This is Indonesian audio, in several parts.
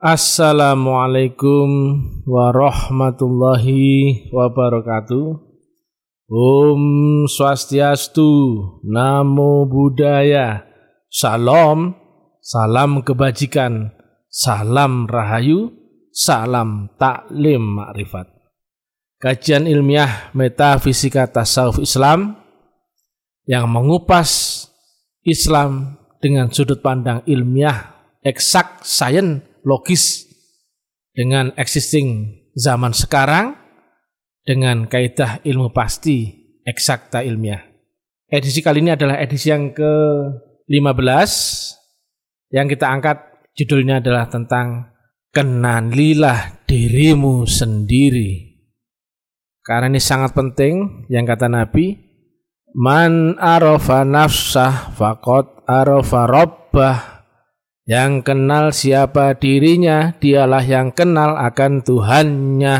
Assalamualaikum warahmatullahi wabarakatuh. Om Swastiastu, Namo Buddhaya, Salam, salam kebajikan, salam rahayu, salam taklim makrifat. Kajian ilmiah metafisika tasawuf Islam yang mengupas Islam dengan sudut pandang ilmiah, eksak, sains, logis dengan existing zaman sekarang dengan kaidah ilmu pasti eksakta ilmiah. Edisi kali ini adalah edisi yang ke-15 yang kita angkat judulnya adalah tentang kenalilah dirimu sendiri. Karena ini sangat penting yang kata Nabi, Man arofa nafsah fakot arofa robbah yang kenal siapa dirinya, dialah yang kenal akan Tuhannya.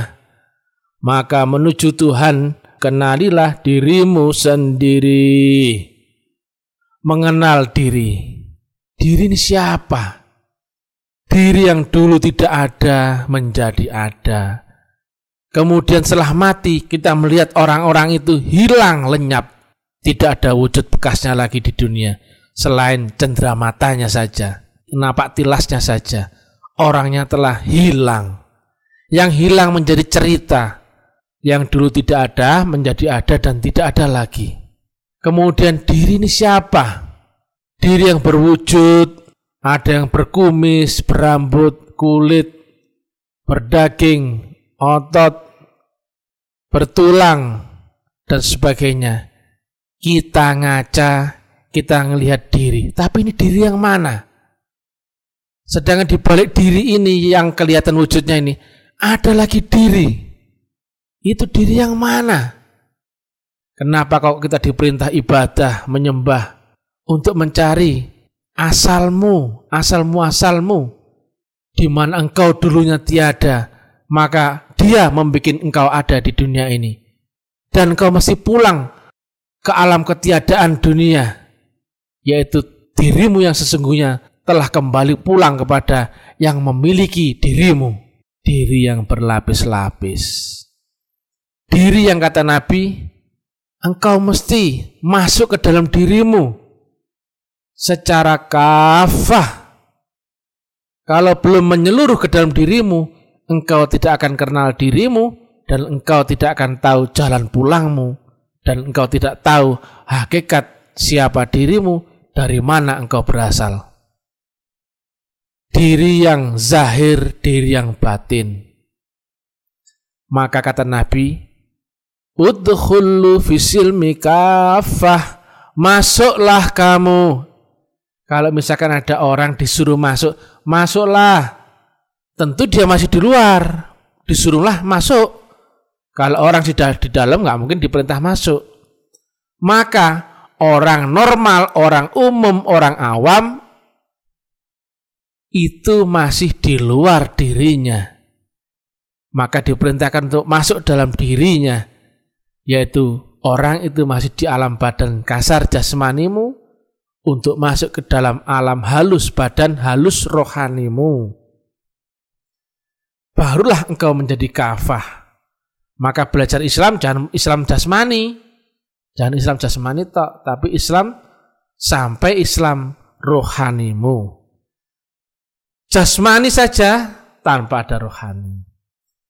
Maka menuju Tuhan, kenalilah dirimu sendiri. Mengenal diri. Diri ini siapa? Diri yang dulu tidak ada menjadi ada. Kemudian setelah mati kita melihat orang-orang itu hilang lenyap. Tidak ada wujud bekasnya lagi di dunia selain cendera matanya saja napak tilasnya saja. Orangnya telah hilang. Yang hilang menjadi cerita. Yang dulu tidak ada menjadi ada dan tidak ada lagi. Kemudian diri ini siapa? Diri yang berwujud, ada yang berkumis, berambut, kulit, berdaging, otot, bertulang, dan sebagainya. Kita ngaca, kita ngelihat diri. Tapi ini diri yang mana? Sedangkan di balik diri ini yang kelihatan wujudnya ini ada lagi diri. Itu diri yang mana? Kenapa kalau kita diperintah ibadah, menyembah untuk mencari asalmu, asalmu, asalmu di mana engkau dulunya tiada, maka dia membuat engkau ada di dunia ini. Dan engkau masih pulang ke alam ketiadaan dunia, yaitu dirimu yang sesungguhnya telah kembali pulang kepada yang memiliki dirimu, diri yang berlapis-lapis. Diri yang kata Nabi, engkau mesti masuk ke dalam dirimu secara kafah. Kalau belum menyeluruh ke dalam dirimu, engkau tidak akan kenal dirimu dan engkau tidak akan tahu jalan pulangmu dan engkau tidak tahu hakikat siapa dirimu, dari mana engkau berasal diri yang zahir, diri yang batin. Maka kata Nabi, Udkhullu fisilmi kafah, masuklah kamu. Kalau misalkan ada orang disuruh masuk, masuklah. Tentu dia masih di luar, disuruhlah masuk. Kalau orang sudah di dalam nggak mungkin diperintah masuk. Maka orang normal, orang umum, orang awam itu masih di luar dirinya. Maka diperintahkan untuk masuk dalam dirinya, yaitu orang itu masih di alam badan kasar jasmanimu untuk masuk ke dalam alam halus badan halus rohanimu. Barulah engkau menjadi kafah. Maka belajar Islam jangan Islam jasmani. Jangan Islam jasmani tok, tapi Islam sampai Islam rohanimu jasmani saja tanpa ada rohani.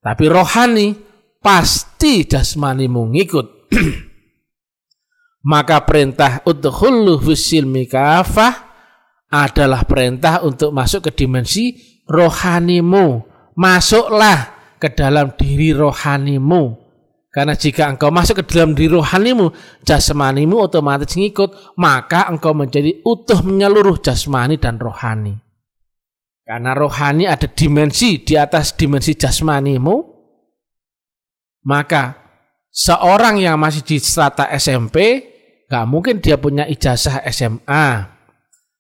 Tapi rohani pasti jasmani mengikut. Maka perintah udkhulu fisilmi kafah adalah perintah untuk masuk ke dimensi rohanimu. Masuklah ke dalam diri rohanimu. Karena jika engkau masuk ke dalam diri rohanimu, jasmanimu otomatis ngikut, maka engkau menjadi utuh menyeluruh jasmani dan rohani. Karena rohani ada dimensi di atas dimensi jasmanimu, maka seorang yang masih di strata SMP, nggak mungkin dia punya ijazah SMA.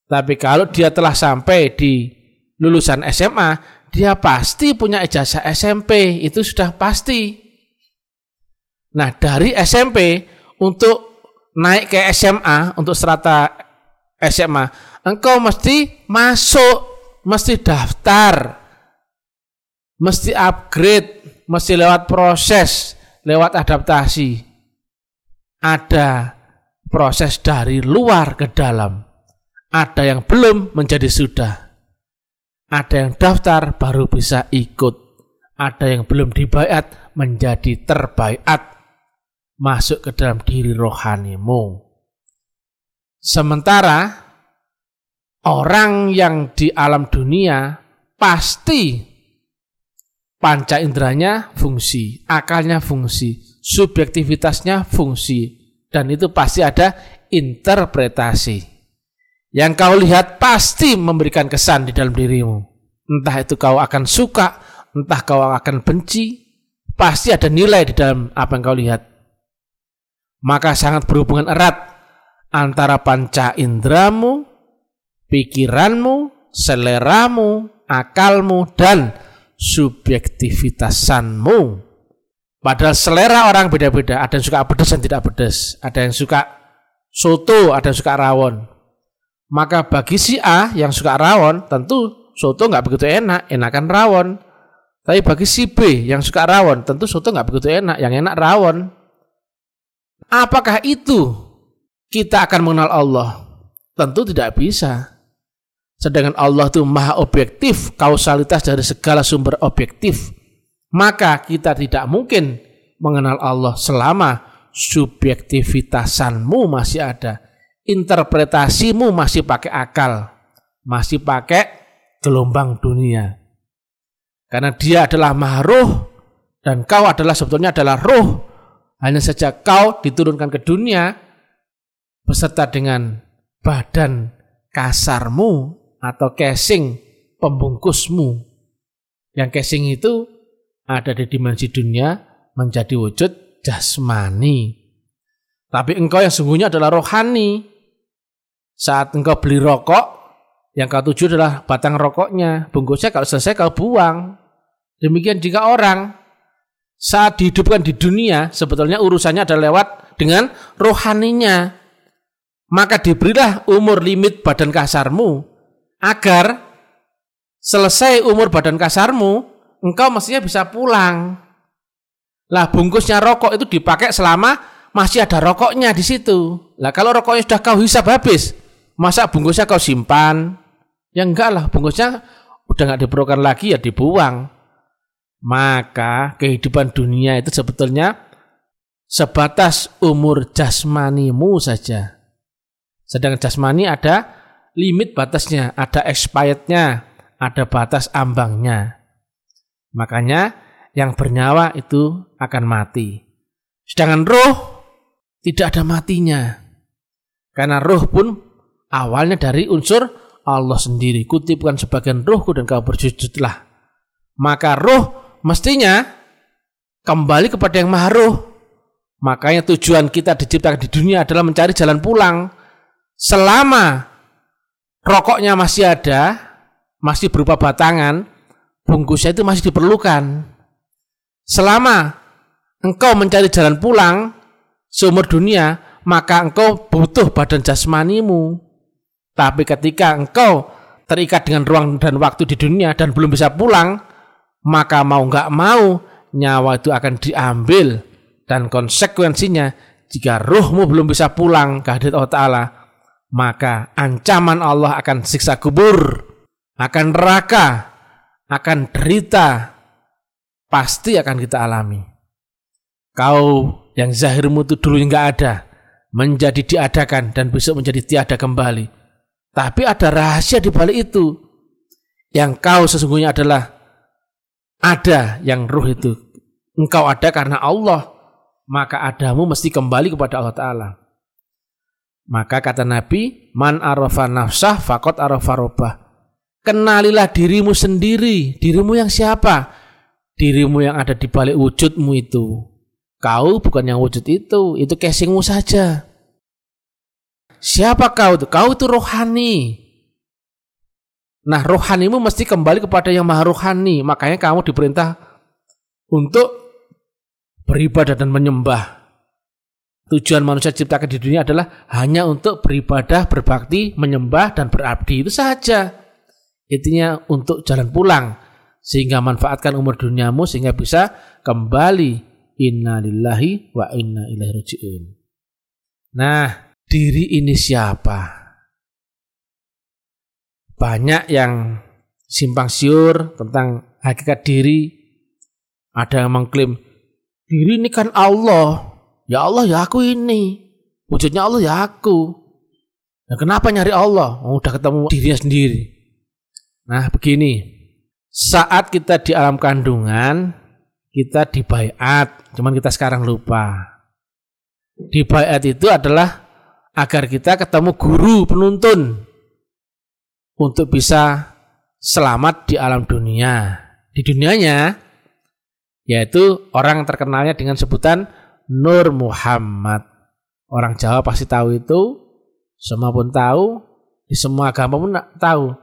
Tapi kalau dia telah sampai di lulusan SMA, dia pasti punya ijazah SMP, itu sudah pasti. Nah, dari SMP untuk naik ke SMA, untuk strata SMA, engkau mesti masuk mesti daftar mesti upgrade, mesti lewat proses, lewat adaptasi. Ada proses dari luar ke dalam. Ada yang belum menjadi sudah. Ada yang daftar baru bisa ikut. Ada yang belum dibayat menjadi terbaiat. Masuk ke dalam diri rohanimu. Sementara orang yang di alam dunia pasti panca inderanya fungsi, akalnya fungsi, subjektivitasnya fungsi, dan itu pasti ada interpretasi. Yang kau lihat pasti memberikan kesan di dalam dirimu. Entah itu kau akan suka, entah kau akan benci, pasti ada nilai di dalam apa yang kau lihat. Maka sangat berhubungan erat antara panca indramu, pikiranmu, seleramu, akalmu, dan subjektivitasanmu. Padahal selera orang beda-beda. Ada yang suka pedas dan tidak pedas. Ada yang suka soto, ada yang suka rawon. Maka bagi si A yang suka rawon, tentu soto nggak begitu enak, enakan rawon. Tapi bagi si B yang suka rawon, tentu soto nggak begitu enak, yang enak rawon. Apakah itu kita akan mengenal Allah? Tentu tidak bisa. Sedangkan Allah itu maha objektif, kausalitas dari segala sumber objektif. Maka kita tidak mungkin mengenal Allah selama subjektivitasanmu masih ada. Interpretasimu masih pakai akal, masih pakai gelombang dunia. Karena dia adalah maha roh dan kau adalah sebetulnya adalah roh. Hanya saja kau diturunkan ke dunia beserta dengan badan kasarmu atau casing pembungkusmu. Yang casing itu ada di dimensi dunia menjadi wujud jasmani. Tapi engkau yang sungguhnya adalah rohani. Saat engkau beli rokok, yang kau tuju adalah batang rokoknya. Bungkusnya kalau selesai kau buang. Demikian jika orang saat dihidupkan di dunia, sebetulnya urusannya adalah lewat dengan rohaninya. Maka diberilah umur limit badan kasarmu agar selesai umur badan kasarmu, engkau mestinya bisa pulang. Lah bungkusnya rokok itu dipakai selama masih ada rokoknya di situ. Lah kalau rokoknya sudah kau hisap habis, masa bungkusnya kau simpan? Ya enggak lah, bungkusnya udah nggak diperlukan lagi ya dibuang. Maka kehidupan dunia itu sebetulnya sebatas umur jasmanimu saja. Sedangkan jasmani ada limit batasnya, ada expirednya, ada batas ambangnya. Makanya yang bernyawa itu akan mati. Sedangkan roh tidak ada matinya. Karena roh pun awalnya dari unsur Allah sendiri. Kutipkan sebagian rohku dan kau bersujudlah. Maka roh mestinya kembali kepada yang maha roh. Makanya tujuan kita diciptakan di dunia adalah mencari jalan pulang. Selama rokoknya masih ada, masih berupa batangan, bungkusnya itu masih diperlukan. Selama engkau mencari jalan pulang seumur dunia, maka engkau butuh badan jasmanimu. Tapi ketika engkau terikat dengan ruang dan waktu di dunia dan belum bisa pulang, maka mau nggak mau nyawa itu akan diambil dan konsekuensinya jika ruhmu belum bisa pulang ke hadirat Allah Ta'ala, maka ancaman Allah akan siksa kubur, akan neraka, akan derita, pasti akan kita alami. Kau yang zahirmu itu dulu nggak ada, menjadi diadakan dan besok menjadi tiada kembali. Tapi ada rahasia di balik itu. Yang kau sesungguhnya adalah ada yang ruh itu. Engkau ada karena Allah, maka adamu mesti kembali kepada Allah Ta'ala. Maka kata Nabi, man arafa nafsah fakot arafa robah. Kenalilah dirimu sendiri, dirimu yang siapa? Dirimu yang ada di balik wujudmu itu. Kau bukan yang wujud itu, itu casingmu saja. Siapa kau itu? Kau itu rohani. Nah rohanimu mesti kembali kepada yang maha rohani. Makanya kamu diperintah untuk beribadah dan menyembah Tujuan manusia diciptakan di dunia adalah hanya untuk beribadah, berbakti, menyembah, dan berabdi. Itu saja. Intinya untuk jalan pulang. sehingga manfaatkan umur duniamu sehingga bisa kembali inna lillahi wa inna ilaihi rajiun. Nah, diri ini siapa? Banyak yang simpang siur tentang hakikat diri. Ada yang mengklaim diri ini kan Allah. Ya Allah ya aku ini. Wujudnya Allah ya aku. Nah, kenapa nyari Allah? Oh, udah ketemu dirinya sendiri. Nah, begini. Saat kita di alam kandungan, kita dibaiat, cuman kita sekarang lupa. Dibaiat itu adalah agar kita ketemu guru penuntun untuk bisa selamat di alam dunia. Di dunianya, yaitu orang terkenalnya dengan sebutan Nur Muhammad. Orang Jawa pasti tahu itu, semua pun tahu, di semua agama pun tahu.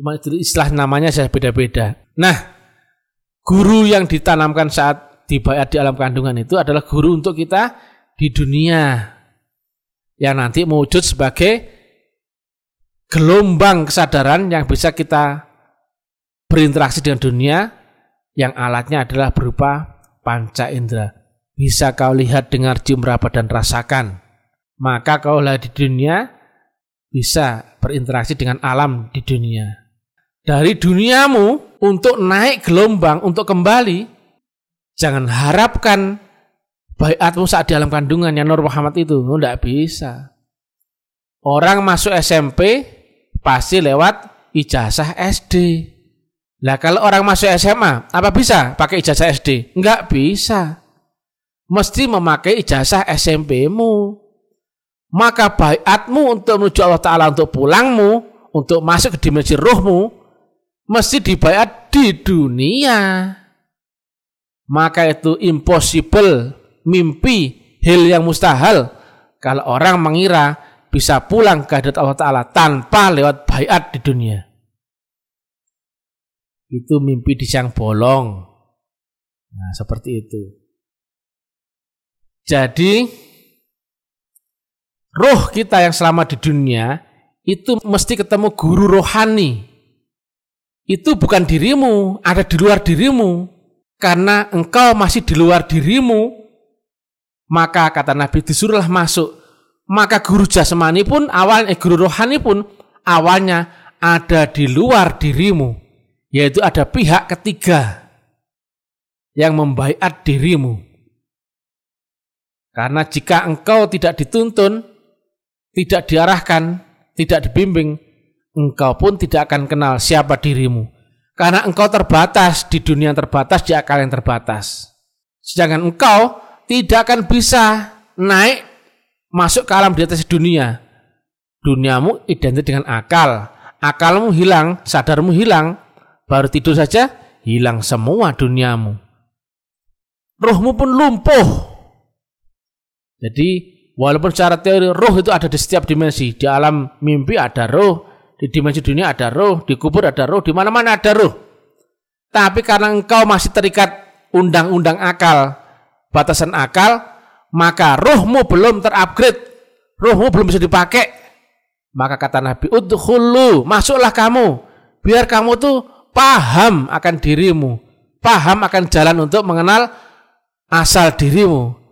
Cuma istilah namanya saya beda-beda. Nah, guru yang ditanamkan saat dibayar di alam kandungan itu adalah guru untuk kita di dunia yang nanti mewujud sebagai gelombang kesadaran yang bisa kita berinteraksi dengan dunia yang alatnya adalah berupa panca indera. Bisa kau lihat, dengar, cium, raba, dan rasakan. Maka kau lah di dunia bisa berinteraksi dengan alam di dunia dari duniamu untuk naik gelombang, untuk kembali, jangan harapkan bayatmu saat di dalam kandungannya Nur Muhammad itu. Tidak bisa. Orang masuk SMP pasti lewat ijazah SD. Nah kalau orang masuk SMA, apa bisa pakai ijazah SD? Enggak bisa. Mesti memakai ijazah SMP-mu. Maka bayatmu untuk menuju Allah Ta'ala untuk pulangmu, untuk masuk ke dimensi rohmu, mesti dibayar di dunia. Maka itu impossible, mimpi, hal yang mustahil kalau orang mengira bisa pulang ke hadirat Allah Ta'ala tanpa lewat bayat di dunia. Itu mimpi di siang bolong. Nah, seperti itu. Jadi, roh kita yang selama di dunia itu mesti ketemu guru rohani itu bukan dirimu, ada di luar dirimu. Karena engkau masih di luar dirimu, maka kata Nabi disuruhlah masuk. Maka guru jasmani pun awalnya, eh, guru rohani pun awalnya ada di luar dirimu. Yaitu ada pihak ketiga yang membaiat dirimu. Karena jika engkau tidak dituntun, tidak diarahkan, tidak dibimbing, engkau pun tidak akan kenal siapa dirimu. Karena engkau terbatas di dunia yang terbatas, di akal yang terbatas. Sedangkan engkau tidak akan bisa naik masuk ke alam di atas dunia. Duniamu identik dengan akal. Akalmu hilang, sadarmu hilang, baru tidur saja hilang semua duniamu. Rohmu pun lumpuh. Jadi walaupun secara teori roh itu ada di setiap dimensi. Di alam mimpi ada roh, di dimensi dunia ada roh, di kubur ada roh, di mana-mana ada roh. Tapi karena engkau masih terikat undang-undang akal, batasan akal, maka rohmu belum terupgrade, rohmu belum bisa dipakai. Maka kata Nabi, udhulu, masuklah kamu, biar kamu tuh paham akan dirimu, paham akan jalan untuk mengenal asal dirimu.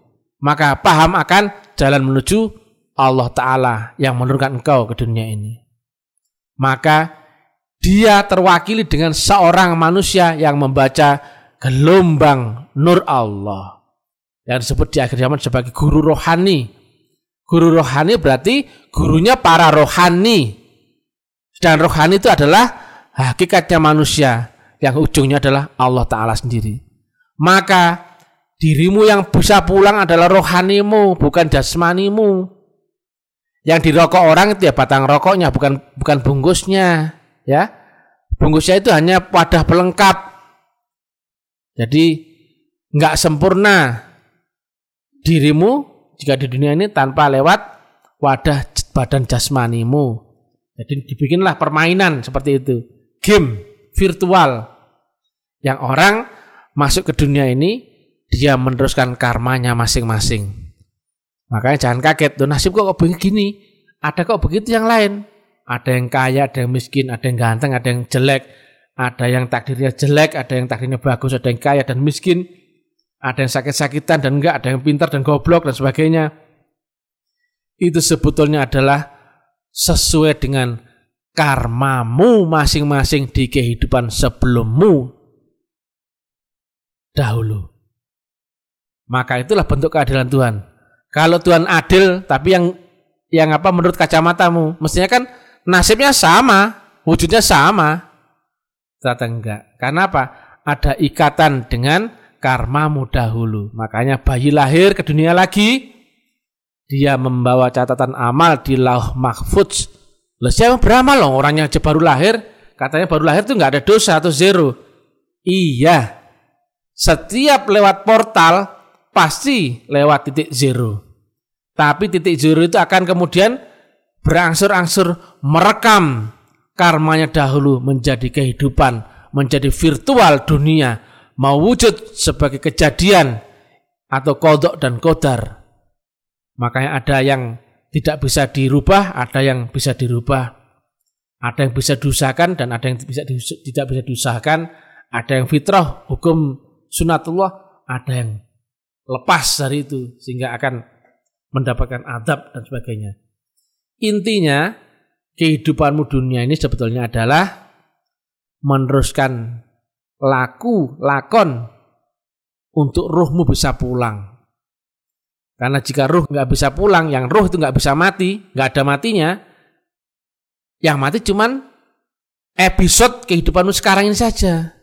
Maka paham akan jalan menuju Allah Ta'ala yang menurunkan engkau ke dunia ini maka dia terwakili dengan seorang manusia yang membaca gelombang nur Allah yang disebut di akhir zaman sebagai guru rohani. Guru rohani berarti gurunya para rohani. Dan rohani itu adalah hakikatnya manusia yang ujungnya adalah Allah Ta'ala sendiri. Maka dirimu yang bisa pulang adalah rohanimu, bukan jasmanimu. Yang dirokok orang itu ya batang rokoknya, bukan bukan bungkusnya, ya. Bungkusnya itu hanya wadah pelengkap. Jadi nggak sempurna dirimu jika di dunia ini tanpa lewat wadah badan jasmanimu. Jadi dibikinlah permainan seperti itu, game virtual yang orang masuk ke dunia ini dia meneruskan karmanya masing-masing. Makanya jangan kaget, tuh nasib kok begini. Ada kok begitu yang lain. Ada yang kaya, ada yang miskin, ada yang ganteng, ada yang jelek, ada yang takdirnya jelek, ada yang takdirnya bagus, ada yang kaya dan miskin, ada yang sakit-sakitan dan enggak, ada yang pintar dan goblok dan sebagainya. Itu sebetulnya adalah sesuai dengan karmamu masing-masing di kehidupan sebelummu dahulu. Maka itulah bentuk keadilan Tuhan. Kalau Tuhan adil, tapi yang yang apa menurut kacamatamu, mestinya kan nasibnya sama, wujudnya sama. Ternyata enggak. Karena apa? Ada ikatan dengan karmamu dahulu. Makanya bayi lahir ke dunia lagi, dia membawa catatan amal di lauh mahfudz. Loh siapa beramal loh orang yang baru lahir, katanya baru lahir tuh nggak ada dosa atau zero. Iya, setiap lewat portal pasti lewat titik zero. Tapi titik zero itu akan kemudian berangsur-angsur merekam karmanya dahulu menjadi kehidupan, menjadi virtual dunia, mau wujud sebagai kejadian atau kodok dan kodar. Makanya ada yang tidak bisa dirubah, ada yang bisa dirubah. Ada yang bisa diusahakan dan ada yang bisa tidak bisa diusahakan. Ada yang fitrah, hukum sunatullah, ada yang lepas dari itu sehingga akan mendapatkan adab dan sebagainya. Intinya kehidupanmu dunia ini sebetulnya adalah meneruskan laku, lakon untuk ruhmu bisa pulang. Karena jika ruh nggak bisa pulang, yang ruh itu nggak bisa mati, nggak ada matinya, yang mati cuman episode kehidupanmu sekarang ini saja.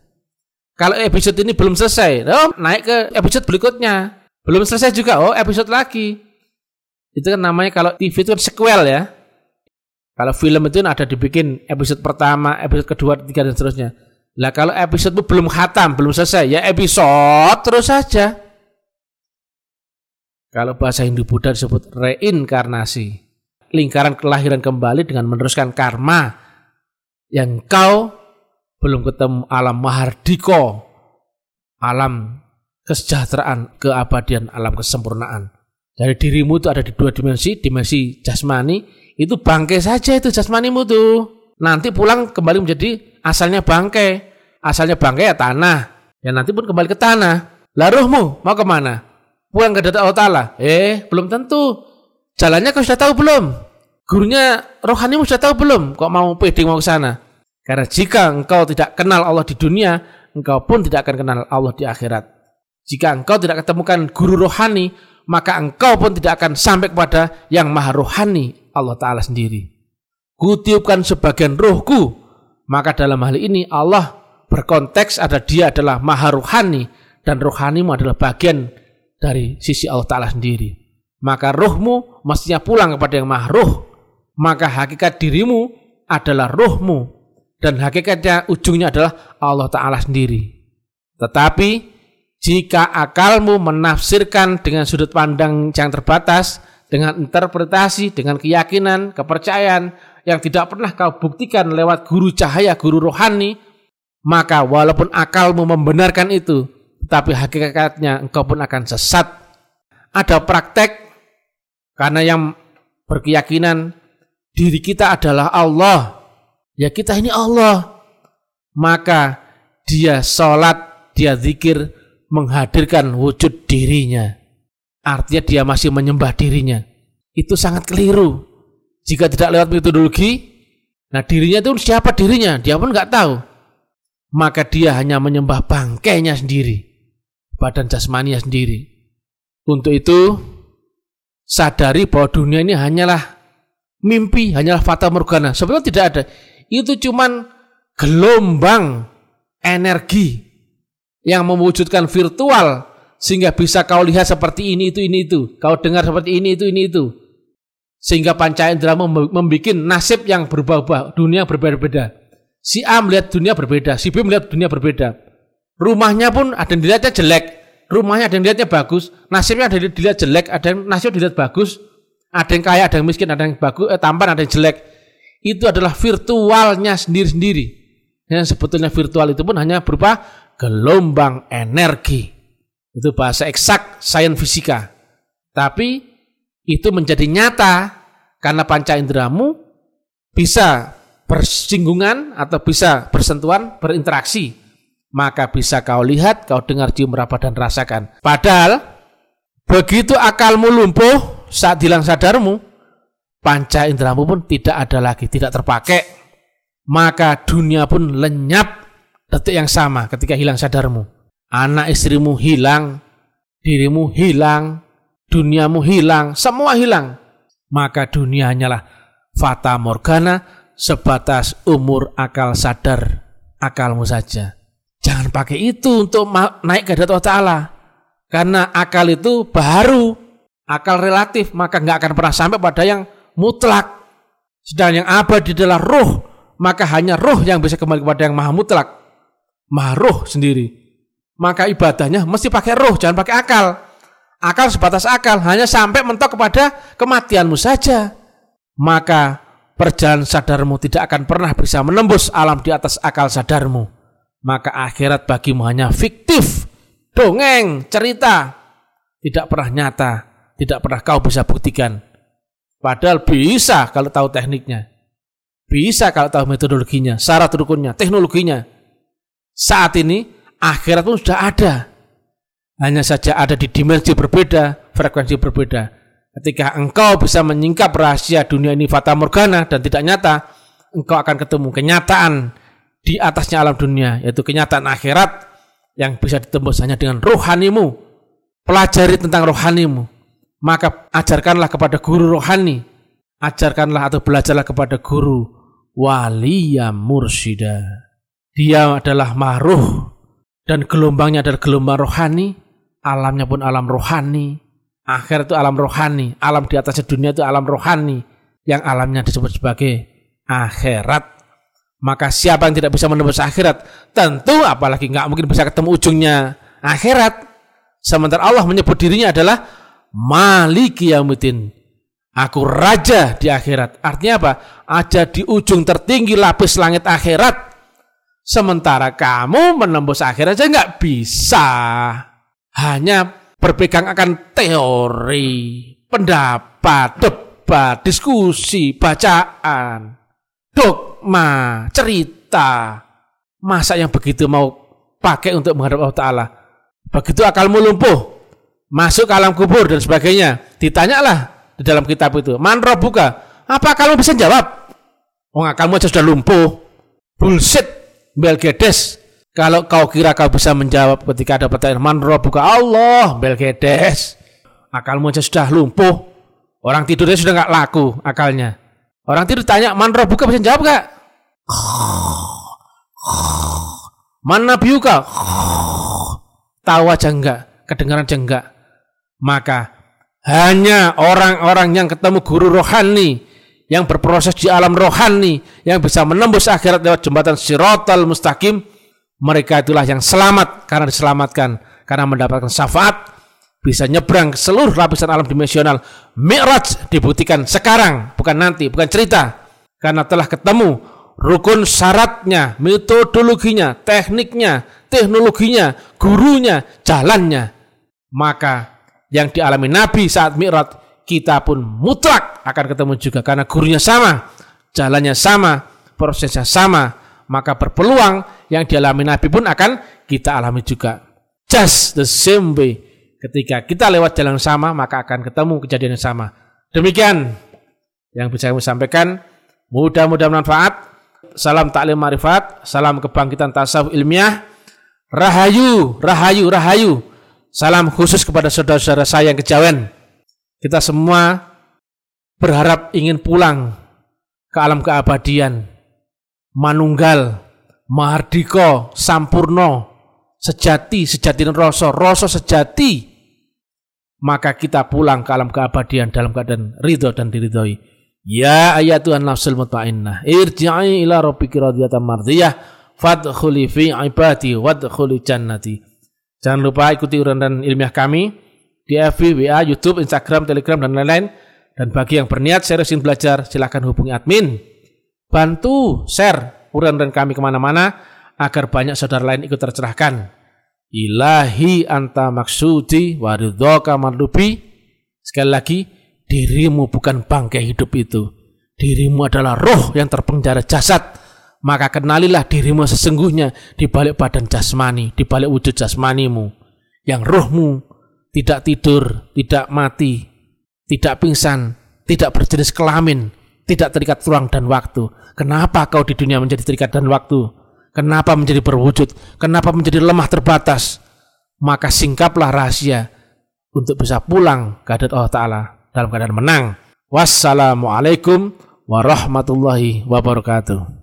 Kalau episode ini belum selesai, oh, naik ke episode berikutnya. Belum selesai juga, oh episode lagi. Itu kan namanya kalau TV itu kan sequel ya. Kalau film itu ada dibikin episode pertama, episode kedua, ketiga dan seterusnya. Lah kalau episode itu belum khatam, belum selesai, ya episode terus saja. Kalau bahasa Hindu Buddha disebut reinkarnasi. Lingkaran kelahiran kembali dengan meneruskan karma yang kau belum ketemu alam mahardiko, alam kesejahteraan, keabadian, alam kesempurnaan. Dari dirimu itu ada di dua dimensi, dimensi jasmani, itu bangkai saja itu jasmanimu tuh. Nanti pulang kembali menjadi asalnya bangkai. Asalnya bangkai ya tanah. Ya nanti pun kembali ke tanah. Lah ruhmu mau ke mana? Pulang ke Allah Ta'ala. Eh, belum tentu. Jalannya kau sudah tahu belum? Gurunya rohanimu sudah tahu belum? Kok mau pede mau ke sana? Karena jika engkau tidak kenal Allah di dunia, engkau pun tidak akan kenal Allah di akhirat. Jika engkau tidak ketemukan guru rohani, maka engkau pun tidak akan sampai kepada yang maha rohani Allah Ta'ala sendiri. Kutiupkan sebagian rohku, maka dalam hal ini Allah berkonteks ada dia adalah maha rohani dan rohanimu adalah bagian dari sisi Allah Ta'ala sendiri. Maka rohmu mestinya pulang kepada yang maha roh. Maka hakikat dirimu adalah rohmu. Dan hakikatnya ujungnya adalah Allah Ta'ala sendiri. Tetapi jika akalmu menafsirkan dengan sudut pandang yang terbatas, dengan interpretasi, dengan keyakinan, kepercayaan yang tidak pernah kau buktikan lewat guru cahaya, guru rohani, maka walaupun akalmu membenarkan itu, tapi hakikatnya engkau pun akan sesat. Ada praktek karena yang berkeyakinan diri kita adalah Allah. Ya kita ini Allah. Maka dia sholat, dia zikir, menghadirkan wujud dirinya. Artinya dia masih menyembah dirinya. Itu sangat keliru. Jika tidak lewat metodologi, nah dirinya itu siapa dirinya? Dia pun nggak tahu. Maka dia hanya menyembah bangkainya sendiri. Badan jasmania sendiri. Untuk itu, sadari bahwa dunia ini hanyalah mimpi, hanyalah fata morgana. Sebetulnya tidak ada. Itu cuman gelombang energi yang mewujudkan virtual sehingga bisa kau lihat seperti ini itu ini itu, kau dengar seperti ini itu ini itu. Sehingga panca indera membuat nasib yang berubah-ubah, dunia berbeda-beda. Si A melihat dunia berbeda, si B melihat dunia berbeda. Rumahnya pun ada yang dilihatnya jelek, rumahnya ada yang dilihatnya bagus, nasibnya ada yang dilihat jelek, ada yang nasib dilihat bagus, ada yang kaya, ada yang miskin, ada yang bagus, eh, tampan, ada yang jelek. Itu adalah virtualnya sendiri-sendiri. Yang sebetulnya virtual itu pun hanya berupa gelombang energi. Itu bahasa eksak sains fisika. Tapi itu menjadi nyata karena panca inderamu bisa bersinggungan atau bisa bersentuhan, berinteraksi, maka bisa kau lihat, kau dengar, cium, meraba dan rasakan. Padahal begitu akalmu lumpuh saat hilang sadarmu, panca inderamu pun tidak ada lagi, tidak terpakai. Maka dunia pun lenyap detik yang sama ketika hilang sadarmu. Anak istrimu hilang, dirimu hilang, duniamu hilang, semua hilang. Maka dunia hanyalah fata morgana sebatas umur akal sadar akalmu saja. Jangan pakai itu untuk naik ke Allah Ta'ala. Karena akal itu baru, akal relatif, maka nggak akan pernah sampai pada yang mutlak. Sedang yang abadi adalah roh, maka hanya roh yang bisa kembali kepada yang maha mutlak. Maha roh sendiri. Maka ibadahnya mesti pakai roh, jangan pakai akal. Akal sebatas akal, hanya sampai mentok kepada kematianmu saja. Maka perjalanan sadarmu tidak akan pernah bisa menembus alam di atas akal sadarmu. Maka akhirat bagimu hanya fiktif, dongeng, cerita, tidak pernah nyata, tidak pernah kau bisa buktikan. Padahal bisa kalau tahu tekniknya. Bisa kalau tahu metodologinya, syarat rukunnya, teknologinya. Saat ini akhirat pun sudah ada. Hanya saja ada di dimensi berbeda, frekuensi berbeda. Ketika engkau bisa menyingkap rahasia dunia ini fata morgana dan tidak nyata, engkau akan ketemu kenyataan di atasnya alam dunia, yaitu kenyataan akhirat yang bisa ditembus hanya dengan rohanimu. Pelajari tentang rohanimu. Maka ajarkanlah kepada guru rohani. Ajarkanlah atau belajarlah kepada guru waliya mursyida. Dia adalah mahruh dan gelombangnya adalah gelombang rohani alamnya pun alam rohani. Akhir itu alam rohani, alam di atas dunia itu alam rohani yang alamnya disebut sebagai akhirat. Maka siapa yang tidak bisa menembus akhirat, tentu apalagi nggak mungkin bisa ketemu ujungnya akhirat. Sementara Allah menyebut dirinya adalah Maliki Yaumiddin. Aku raja di akhirat. Artinya apa? Ada di ujung tertinggi lapis langit akhirat. Sementara kamu menembus akhirat aja nggak bisa hanya berpegang akan teori, pendapat, debat, diskusi, bacaan, dogma, cerita. Masa yang begitu mau pakai untuk menghadap Allah Ta'ala? Begitu akalmu lumpuh, masuk ke alam kubur dan sebagainya. Ditanyalah di dalam kitab itu, man buka. Apa kamu bisa jawab? Oh, akalmu aja sudah lumpuh. Bullshit, Belgedes. Kalau kau kira kau bisa menjawab ketika ada pertanyaan man buka Allah, Belgedes. Akalmu aja sudah lumpuh. Orang tidurnya sudah nggak laku akalnya. Orang tidur tanya man buka bisa jawab gak? Man nabiuka? Tahu aja enggak, kedengaran aja enggak. Maka hanya orang-orang yang ketemu guru rohani yang berproses di alam rohani yang bisa menembus akhirat lewat jembatan Sirotol Mustaqim mereka itulah yang selamat karena diselamatkan, karena mendapatkan syafaat, bisa nyebrang ke seluruh lapisan alam dimensional. Mi'raj dibuktikan sekarang, bukan nanti, bukan cerita. Karena telah ketemu rukun syaratnya, metodologinya, tekniknya, teknologinya, gurunya, jalannya. Maka yang dialami Nabi saat Mi'raj, kita pun mutlak akan ketemu juga karena gurunya sama, jalannya sama, prosesnya sama, maka berpeluang yang dialami Nabi pun akan kita alami juga. Just the same way. Ketika kita lewat jalan sama, maka akan ketemu kejadian yang sama. Demikian yang bisa kami sampaikan. Mudah-mudahan manfaat. Salam taklim marifat, salam kebangkitan tasawuf ilmiah. Rahayu, rahayu, rahayu. Salam khusus kepada saudara-saudara saya yang kejawen. Kita semua berharap ingin pulang ke alam keabadian manunggal, mahardika, sampurno, sejati, sejati rasa, rasa sejati. Maka kita pulang ke alam keabadian dalam keadaan ridho dan diridhoi. Ya ayatuhan nafsul mutmainnah, irji'i ila rabbiki radiyatan mardiyah, fadkhuli fi ibadi wadkhuli jannati. Jangan lupa ikuti urayan ilmiah kami di FB, WA, YouTube, Instagram, Telegram, dan lain-lain. Dan bagi yang berniat serius belajar, silahkan hubungi admin Bantu share uraian kami ke mana-mana agar banyak saudara lain ikut tercerahkan. Ilahi anta maksudi waridhoka mardubi. Sekali lagi, dirimu bukan bangkai hidup itu. dirimu adalah roh yang terpenjara jasad, maka kenalilah dirimu sesungguhnya di balik badan jasmani, di balik wujud jasmanimu, yang rohmu tidak tidur, tidak mati, tidak pingsan, tidak berjenis kelamin, tidak terikat ruang dan waktu. Kenapa kau di dunia menjadi terikat dan waktu? Kenapa menjadi berwujud? Kenapa menjadi lemah terbatas? Maka singkaplah rahasia untuk bisa pulang ke Allah Ta'ala dalam keadaan menang. Wassalamualaikum warahmatullahi wabarakatuh.